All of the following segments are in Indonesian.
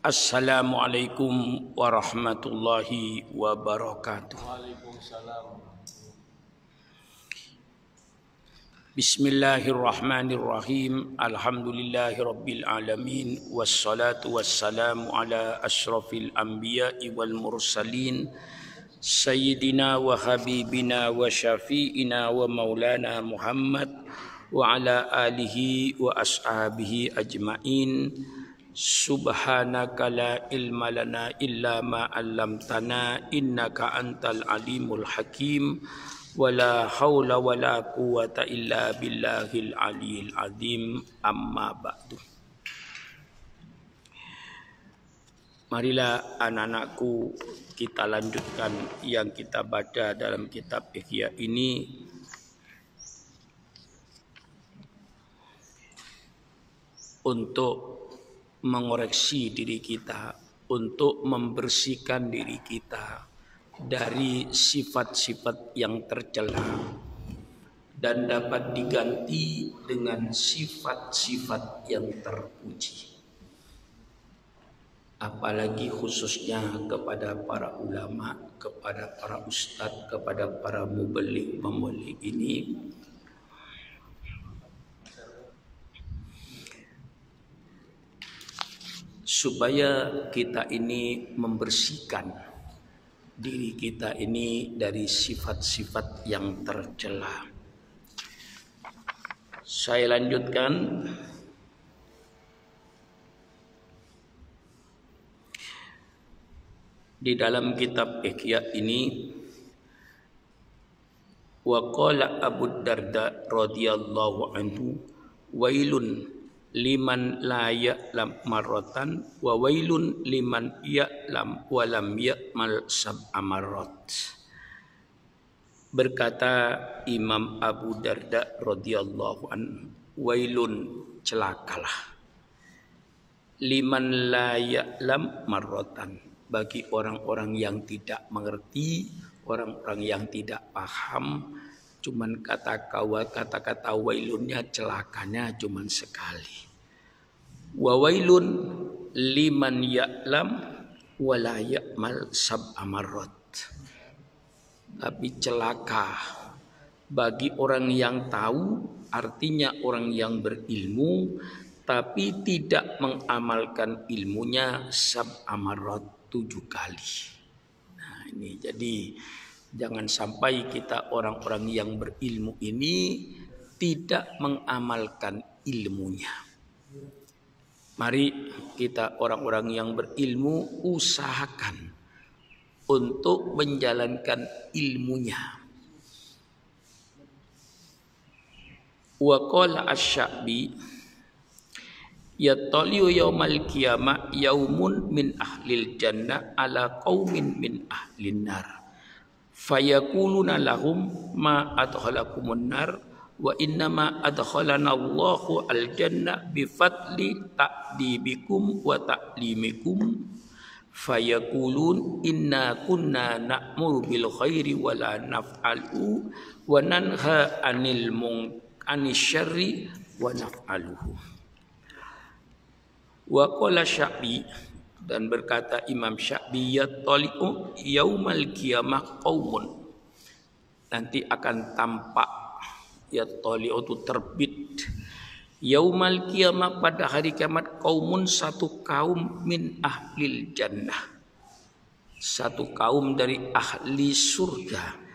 Assalamualaikum warahmatullahi wabarakatuh. Waalaikumsalam. Bismillahirrahmanirrahim. Alhamdulillahi rabbil alamin wassalatu wassalamu ala asyrafil anbiya'i wal mursalin sayyidina wa habibina wa syafi'ina wa maulana Muhammad wa ala alihi wa ashabihi ajmain. Subhanaka la ilma lana illa ma 'allamtana innaka antal alimul hakim. Wala haula wala quwata illa Marilah anak-anakku kita lanjutkan yang kita baca dalam kitab Ihya ini untuk mengoreksi diri kita, untuk membersihkan diri kita dari sifat-sifat yang tercela dan dapat diganti dengan sifat-sifat yang terpuji. Apalagi khususnya kepada para ulama, kepada para ustadz, kepada para mubelik pemulik ini supaya kita ini membersihkan diri kita ini dari sifat-sifat yang tercela. Saya lanjutkan di dalam kitab Ihya ini wa qala Abu Darda radhiyallahu anhu wailun liman la ya'lam marratan wa wailun liman ya'lam wa lam ya'mal sab'a marrat. Berkata Imam Abu Darda radhiyallahu an, wailun celakalah. Liman la ya'lam marratan bagi orang-orang yang tidak mengerti, orang-orang yang tidak paham, cuman kata kata-kata wailunnya celakanya cuman sekali. Wa wailun liman ya'lam wa la ya'mal sab amarat tapi celaka bagi orang yang tahu artinya orang yang berilmu tapi tidak mengamalkan ilmunya sab amarat tujuh kali nah ini jadi Jangan sampai kita orang-orang yang berilmu ini tidak mengamalkan ilmunya. Mari kita orang-orang yang berilmu usahakan untuk menjalankan ilmunya. Wa qala asy-sya'bi yattaliu yaumal qiyamah yaumun min ahlil jannah ala qaumin min ahlin nar. Fayakuluna lahum ma adkhalakumun nar wa innama adkhalana Allahu al jannah bi fadli ta'dibikum wa ta'limikum. Fayakulun inna kunna na'muru bil khairi wa la naf'alu wa nanha anil mung anis syarri wa naf'aluhu wa qala syabi dan berkata Imam Syafi'i yattali'u yaumal qiyamah qaumun. Nanti akan tampak yattali'u itu terbit. Yaumal qiyamah pada hari kiamat kaumun satu kaum min ahlil jannah. Satu kaum dari ahli surga.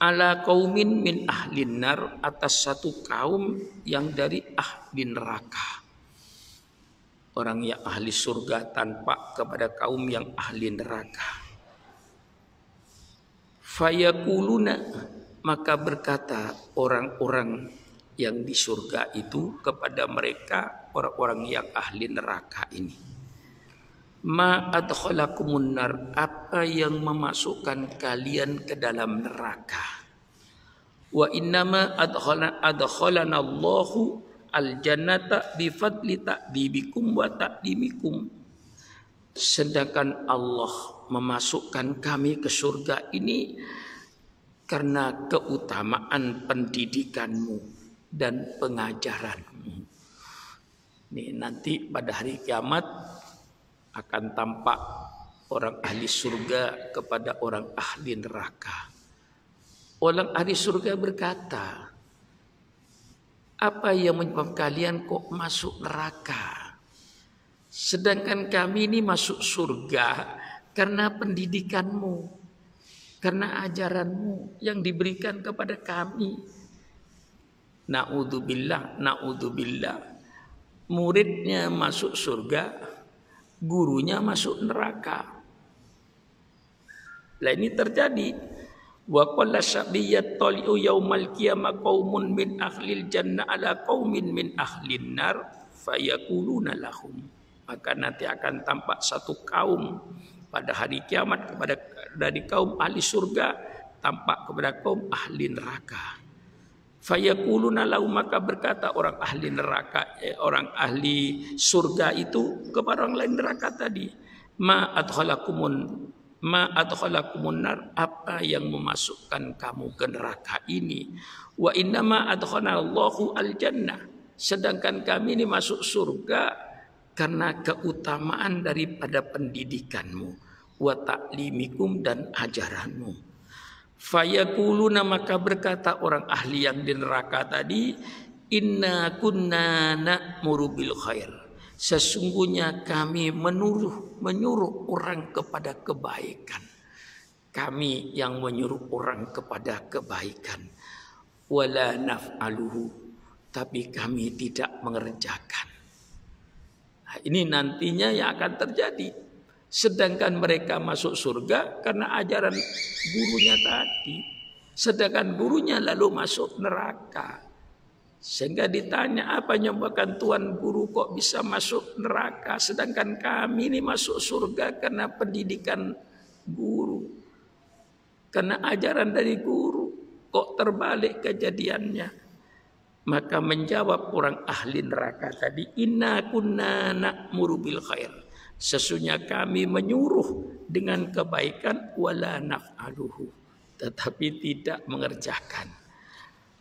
Ala kaumin min ahlin nar atas satu kaum yang dari ahli neraka orang yang ahli surga tanpa kepada kaum yang ahli neraka. Fayakuluna maka berkata orang-orang yang di surga itu kepada mereka orang-orang yang ahli neraka ini. Ma adkhalakumun nar apa yang memasukkan kalian ke dalam neraka? Wa innama adkhala Allahu al jannata bi fadli ta'dibikum wa ta'dimikum sedangkan Allah memasukkan kami ke surga ini karena keutamaan pendidikanmu dan pengajaranmu. Nih nanti pada hari kiamat akan tampak orang ahli surga kepada orang ahli neraka. Orang ahli surga berkata, apa yang menyebabkan kalian kok masuk neraka? Sedangkan kami ini masuk surga karena pendidikanmu, karena ajaranmu yang diberikan kepada kami. Naudzubillah, naudzubillah. Muridnya masuk surga, gurunya masuk neraka. Lah ini terjadi. Wa qalla syabiyat tali'u yaumal qiyamah qaumun min ahlil jannah ala qaumin min ahlin nar fayakuluna lahum. Maka nanti akan tampak satu kaum pada hari kiamat kepada dari kaum ahli surga tampak kepada kaum ahli neraka. Fayakuluna lahu maka berkata orang ahli neraka eh, orang ahli surga itu kepada orang lain neraka tadi ma adkhalakumun ma adkhalakumun nar apa yang memasukkan kamu ke neraka ini? Wa innama adkhalallahu al jannah sedangkan kami ini masuk surga karena keutamaan daripada pendidikanmu wa ta'limikum dan ajaranmu. Fayakuluna maka berkata orang ahli yang di neraka tadi, Inna kunna na'muru bil khair. Sesungguhnya kami menuruh, menyuruh orang kepada kebaikan. Kami yang menyuruh orang kepada kebaikan. Wala naf'aluhu. Tapi kami tidak mengerjakan. Nah, ini nantinya yang akan terjadi. Sedangkan mereka masuk surga karena ajaran gurunya tadi. Sedangkan gurunya lalu masuk neraka. Sehingga ditanya apa nyebabkan Tuhan guru kok bisa masuk neraka. Sedangkan kami ini masuk surga karena pendidikan guru. Karena ajaran dari guru. Kok terbalik kejadiannya. Maka menjawab orang ahli neraka tadi. Inna kunna na'muru bil khair. Sesungguhnya kami menyuruh dengan kebaikan wala naf'aluhu tetapi tidak mengerjakan.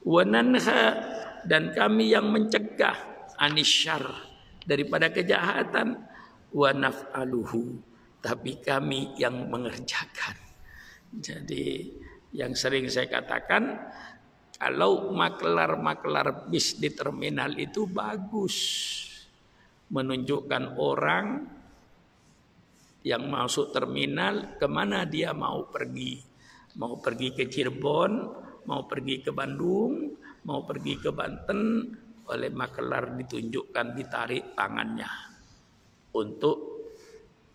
Wananha dan kami yang mencegah anisyar daripada kejahatan wa naf'aluhu tapi kami yang mengerjakan. Jadi yang sering saya katakan kalau maklar-maklar bis di terminal itu bagus menunjukkan orang yang masuk terminal ke mana dia mau pergi. Mau pergi ke Cirebon, mau pergi ke Bandung, mau pergi ke Banten, oleh makelar ditunjukkan ditarik tangannya. Untuk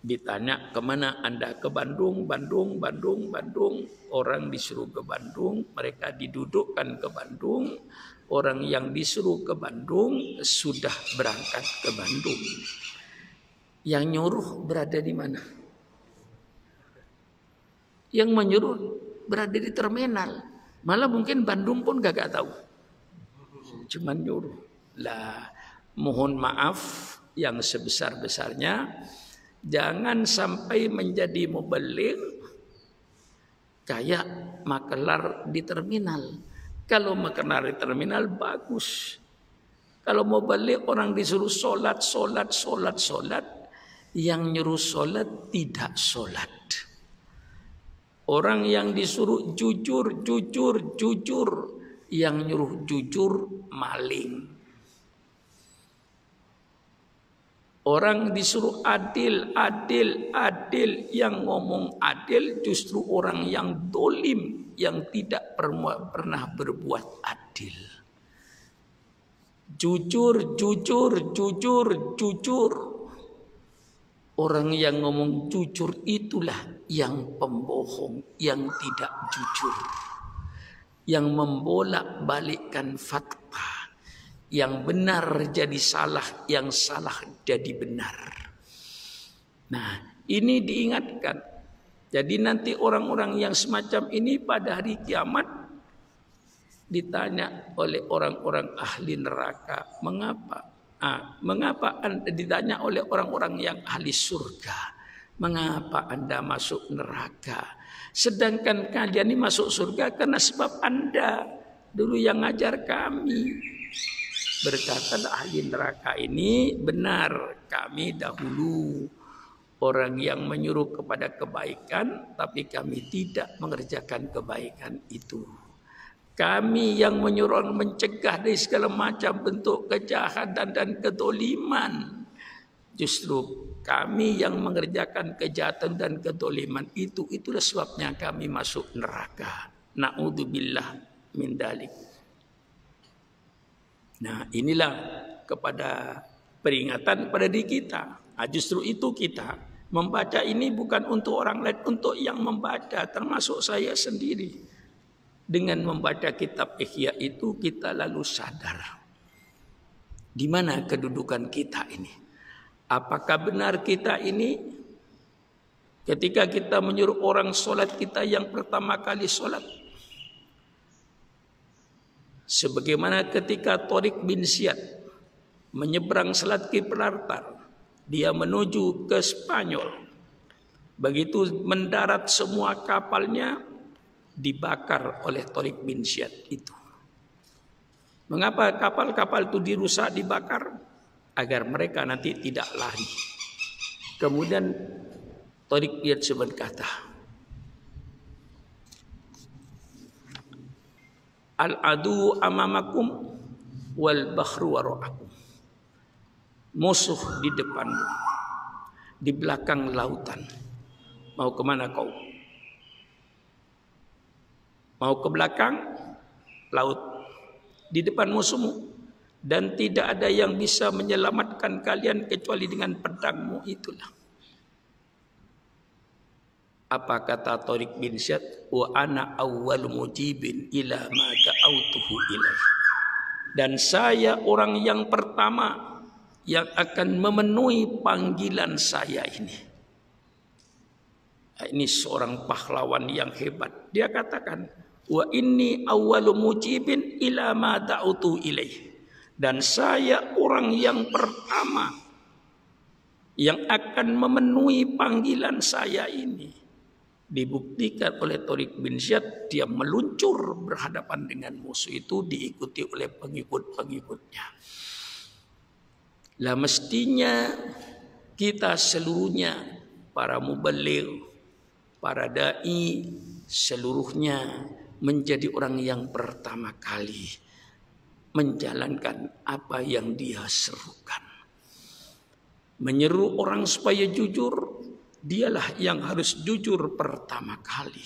ditanya ke mana anda ke Bandung, Bandung, Bandung, Bandung. Orang disuruh ke Bandung, mereka didudukkan ke Bandung. Orang yang disuruh ke Bandung sudah berangkat ke Bandung. Yang nyuruh berada di mana? Yang menyuruh berada di terminal. Malah mungkin Bandung pun gak, gak tahu. Cuman nyuruh. Lah, mohon maaf yang sebesar-besarnya. Jangan sampai menjadi mobelir kayak makelar di terminal. Kalau makelar di terminal bagus. Kalau mau balik orang disuruh sholat, sholat, sholat, sholat yang nyuruh sholat tidak sholat. Orang yang disuruh jujur, jujur, jujur. Yang nyuruh jujur maling. Orang disuruh adil, adil, adil. Yang ngomong adil justru orang yang dolim. Yang tidak pernah berbuat adil. Jujur, jujur, jujur, jujur. Orang yang ngomong jujur itulah yang pembohong, yang tidak jujur. Yang membolak-balikkan fakta. Yang benar jadi salah, yang salah jadi benar. Nah, ini diingatkan. Jadi nanti orang-orang yang semacam ini pada hari kiamat ditanya oleh orang-orang ahli neraka, mengapa Ah, mengapa anda ditanya oleh orang-orang yang ahli surga? Mengapa anda masuk neraka? Sedangkan kalian ini masuk surga karena sebab Anda dulu yang ngajar kami. Berkata ahli neraka ini benar kami dahulu orang yang menyuruh kepada kebaikan tapi kami tidak mengerjakan kebaikan itu. Kami yang menyuruh mencegah dari segala macam bentuk kejahatan dan kedoliman. Justru kami yang mengerjakan kejahatan dan kedoliman itu itulah sebabnya kami masuk neraka. Na'udzubillah min dalik. Nah inilah kepada peringatan pada diri kita. Nah, justru itu kita membaca ini bukan untuk orang lain, untuk yang membaca termasuk saya sendiri. Dengan membaca kitab Ihya itu kita lalu sadar di mana kedudukan kita ini. Apakah benar kita ini ketika kita menyuruh orang sholat kita yang pertama kali sholat. Sebagaimana ketika Torik bin Siad menyeberang Selat Gibraltar, dia menuju ke Spanyol. Begitu mendarat semua kapalnya, dibakar oleh Torik bin Syed itu. Mengapa kapal-kapal itu dirusak dibakar? Agar mereka nanti tidak lari. Kemudian bin Syed berkata, Al-adu amamakum wal bahru wara'akum. Musuh di depanmu, di belakang lautan. Mau ke mana kau? Mau ke belakang, laut. Di depan musuhmu. Dan tidak ada yang bisa menyelamatkan kalian kecuali dengan pedangmu itulah. Apa kata Tariq bin Syad? Wa ana awwal mujibin ila ma da'autuhu ilaih. Dan saya orang yang pertama yang akan memenuhi panggilan saya ini. Ini seorang pahlawan yang hebat. Dia katakan, Wa inni awwalu mujibin ila ma da'utu ilaih. Dan saya orang yang pertama yang akan memenuhi panggilan saya ini. Dibuktikan oleh Torik bin Ziyad, dia meluncur berhadapan dengan musuh itu diikuti oleh pengikut-pengikutnya. Lah mestinya kita seluruhnya para mubaligh, para dai seluruhnya menjadi orang yang pertama kali menjalankan apa yang dia serukan. Menyeru orang supaya jujur, dialah yang harus jujur pertama kali.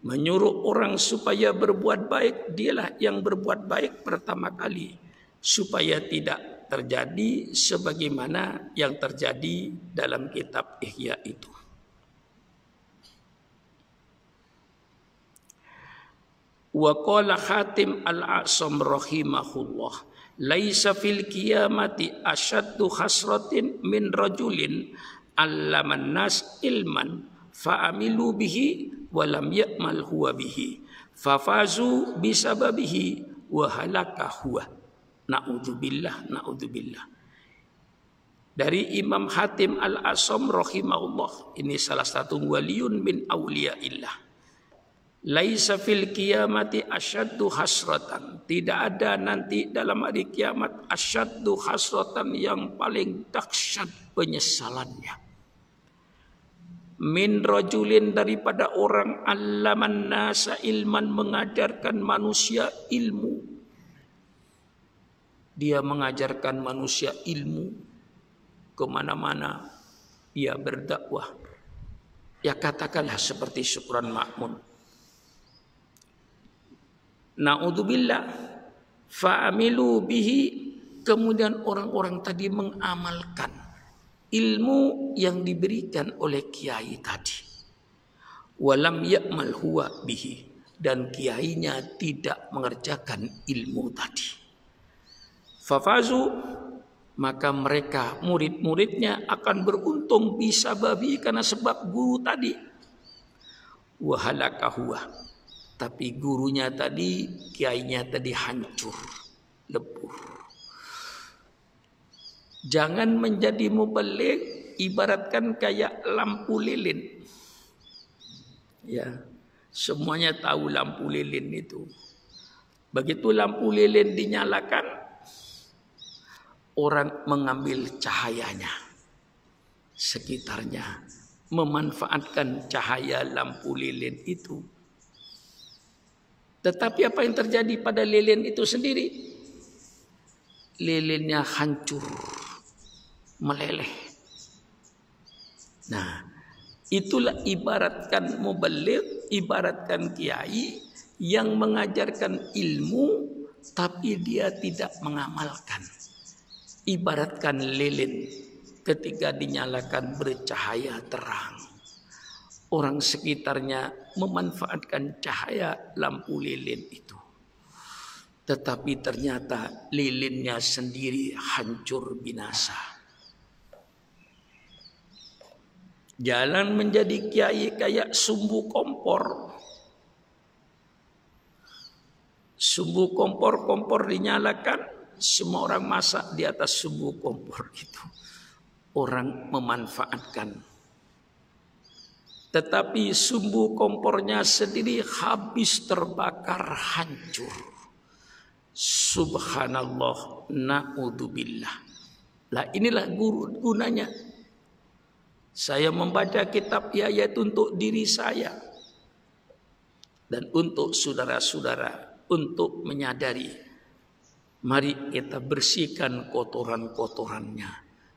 Menyuruh orang supaya berbuat baik, dialah yang berbuat baik pertama kali. Supaya tidak terjadi sebagaimana yang terjadi dalam kitab Ihya itu. Wa qala Hatim al-Asam rahimahullah Laisa fil qiyamati asyaddu hasratin min rajulin allaman nas ilman fa'amilu bihi wa lam ya'mal huwa bihi fafazu bisababihi wa halaka huwa. Na'udzubillah na'udzubillah dari Imam Hatim Al-Asam rahimahullah ini salah satu waliun min auliyaillah Laisa fil kiamati asyaddu hasratan. Tidak ada nanti dalam hari kiamat asyaddu hasratan yang paling dahsyat penyesalannya. Min rajulin daripada orang allaman nasa ilman mengajarkan manusia ilmu. Dia mengajarkan manusia ilmu ke mana-mana. Ia berdakwah. Ya katakanlah seperti syukuran makmun Naudzubillah. Fa'amilu bihi kemudian orang-orang tadi mengamalkan ilmu yang diberikan oleh kiai tadi. Walam ya'mal huwa bihi dan kiainya tidak mengerjakan ilmu tadi. Fafazu maka mereka murid-muridnya akan beruntung bisa babi karena sebab guru tadi. Wahalakahuwa tapi gurunya tadi, kiainya tadi hancur, lebur. Jangan menjadi mubalik ibaratkan kayak lampu lilin. Ya, semuanya tahu lampu lilin itu. Begitu lampu lilin dinyalakan, orang mengambil cahayanya sekitarnya, memanfaatkan cahaya lampu lilin itu. Tetapi apa yang terjadi pada lilin itu sendiri? Lilinnya hancur, meleleh. Nah, itulah ibaratkan mubalik, ibaratkan kiai yang mengajarkan ilmu tapi dia tidak mengamalkan. Ibaratkan lilin ketika dinyalakan bercahaya terang. Orang sekitarnya memanfaatkan cahaya lampu lilin itu. Tetapi ternyata lilinnya sendiri hancur binasa. Jalan menjadi kiai kayak sumbu kompor Sumbu kompor-kompor dinyalakan, semua orang masak di atas sumbu kompor itu. Orang memanfaatkan. Tetapi sumbu kompornya sendiri habis terbakar hancur. Subhanallah, na'udzubillah. Lah inilah guru gunanya. Saya membaca kitab ayat untuk diri saya dan untuk saudara-saudara untuk menyadari mari kita bersihkan kotoran-kotorannya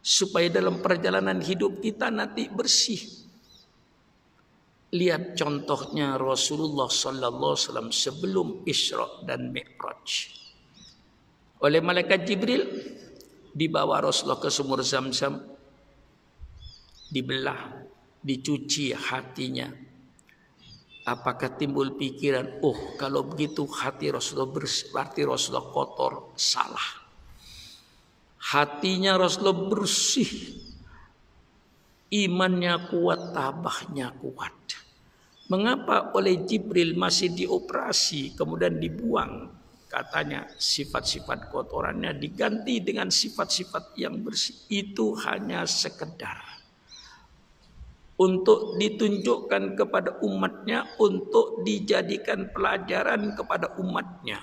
supaya dalam perjalanan hidup kita nanti bersih. Lihat contohnya Rasulullah sallallahu alaihi wasallam sebelum Isra dan Mi'raj. Oleh malaikat Jibril dibawa Rasulullah ke sumur Zam-Zam dibelah, dicuci hatinya, Apakah timbul pikiran, oh kalau begitu hati Rasulullah berarti Rasulullah kotor, salah. Hatinya Rasulullah bersih, imannya kuat, tabahnya kuat. Mengapa oleh Jibril masih dioperasi kemudian dibuang? Katanya sifat-sifat kotorannya diganti dengan sifat-sifat yang bersih. Itu hanya sekedar untuk ditunjukkan kepada umatnya untuk dijadikan pelajaran kepada umatnya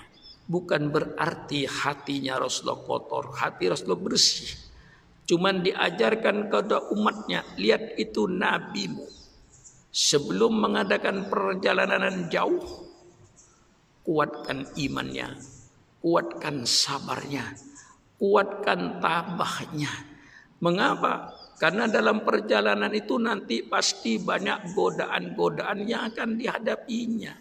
bukan berarti hatinya Rasulullah kotor hati Rasulullah bersih cuman diajarkan kepada umatnya lihat itu nabimu sebelum mengadakan perjalanan jauh kuatkan imannya kuatkan sabarnya kuatkan tabahnya mengapa karena dalam perjalanan itu nanti pasti banyak godaan-godaan yang akan dihadapinya.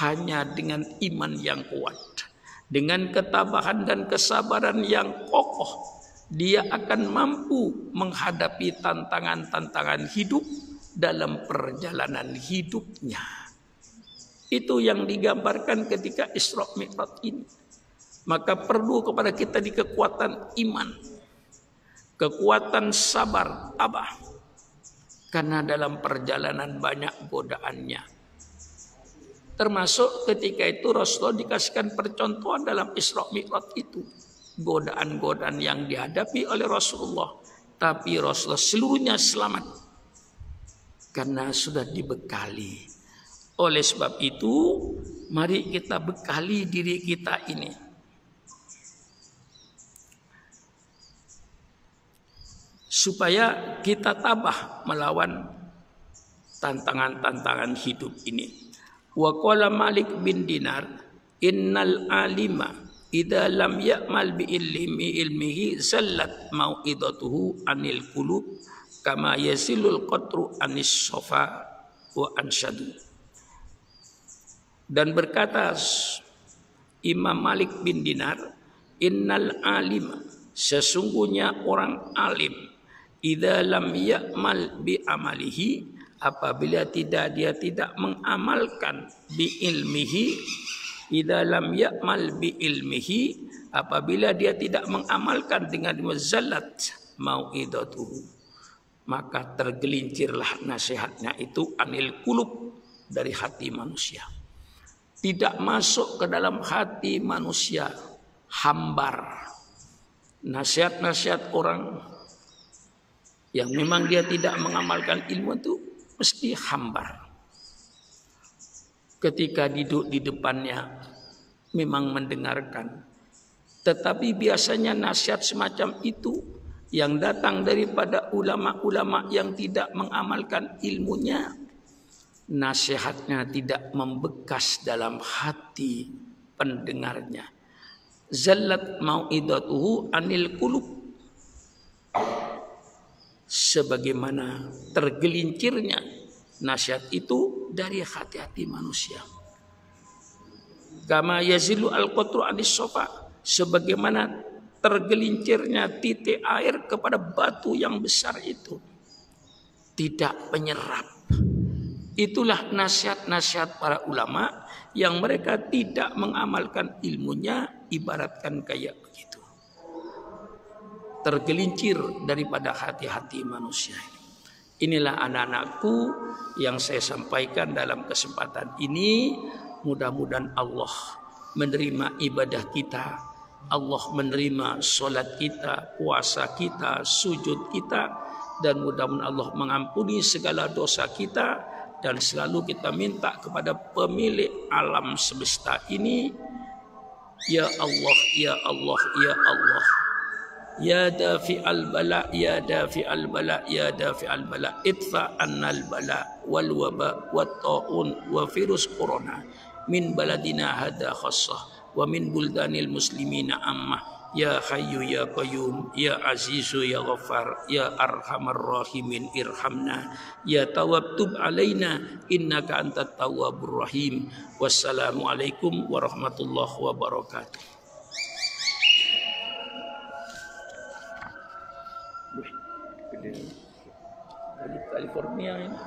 Hanya dengan iman yang kuat. Dengan ketabahan dan kesabaran yang kokoh. Dia akan mampu menghadapi tantangan-tantangan hidup dalam perjalanan hidupnya. Itu yang digambarkan ketika Isra Mi'raj ini. Maka perlu kepada kita di kekuatan iman kekuatan sabar, tabah. Karena dalam perjalanan banyak godaannya. Termasuk ketika itu Rasulullah dikasihkan percontohan dalam Isra Mi'raj itu. Godaan-godaan yang dihadapi oleh Rasulullah. Tapi Rasulullah seluruhnya selamat. Karena sudah dibekali. Oleh sebab itu, mari kita bekali diri kita ini supaya kita tabah melawan tantangan-tantangan hidup ini. Wa qala Malik bin Dinar, innal alima idza lam ya'mal bi ilmi ilmihi zallat mau'idatuhu anil qulub kama yasilul qatru anis sofa wa ansyadu. Dan berkata Imam Malik bin Dinar, innal alima sesungguhnya orang alim Idza lam ya'mal bi amalihi apabila tidak dia tidak mengamalkan bi ilmihi idza lam ya'mal bi ilmihi apabila dia tidak mengamalkan dengan mazallat mau'idatuhu maka tergelincirlah nasihatnya itu anil kulub dari hati manusia tidak masuk ke dalam hati manusia hambar nasihat-nasihat orang yang memang dia tidak mengamalkan ilmu itu mesti hambar. ketika duduk di depannya memang mendengarkan. Tetapi biasanya nasihat semacam itu yang datang daripada ulama-ulama yang tidak mengamalkan ilmunya, nasihatnya tidak membekas dalam hati pendengarnya. Zallat mau'idatuhu anil kulub. Sebagaimana tergelincirnya nasihat itu dari hati-hati manusia. Kama yazilu al-qatru anis sofa. Sebagaimana tergelincirnya titik air kepada batu yang besar itu. Tidak penyerap. Itulah nasihat-nasihat para ulama yang mereka tidak mengamalkan ilmunya ibaratkan kayak begitu. Tergelincir daripada hati-hati manusia ini. Inilah anak-anakku yang saya sampaikan dalam kesempatan ini. Mudah-mudahan Allah menerima ibadah kita. Allah menerima solat kita, puasa kita, sujud kita. Dan mudah-mudahan Allah mengampuni segala dosa kita. Dan selalu kita minta kepada pemilik alam semesta ini. Ya Allah, Ya Allah, Ya Allah. Ya dafi al bala, ya dafi al bala, ya dafi al bala. Itfa annal bala wal waba wat taun wa virus corona min baladina hada khassah wa min buldanil muslimina amma. Ya hayyu ya qayyum ya azizu ya ghaffar ya arhamar rahimin irhamna. Ya tawab tub alaina innaka antat tawwabur rahim. Wassalamu alaikum warahmatullahi wabarakatuh. California ini.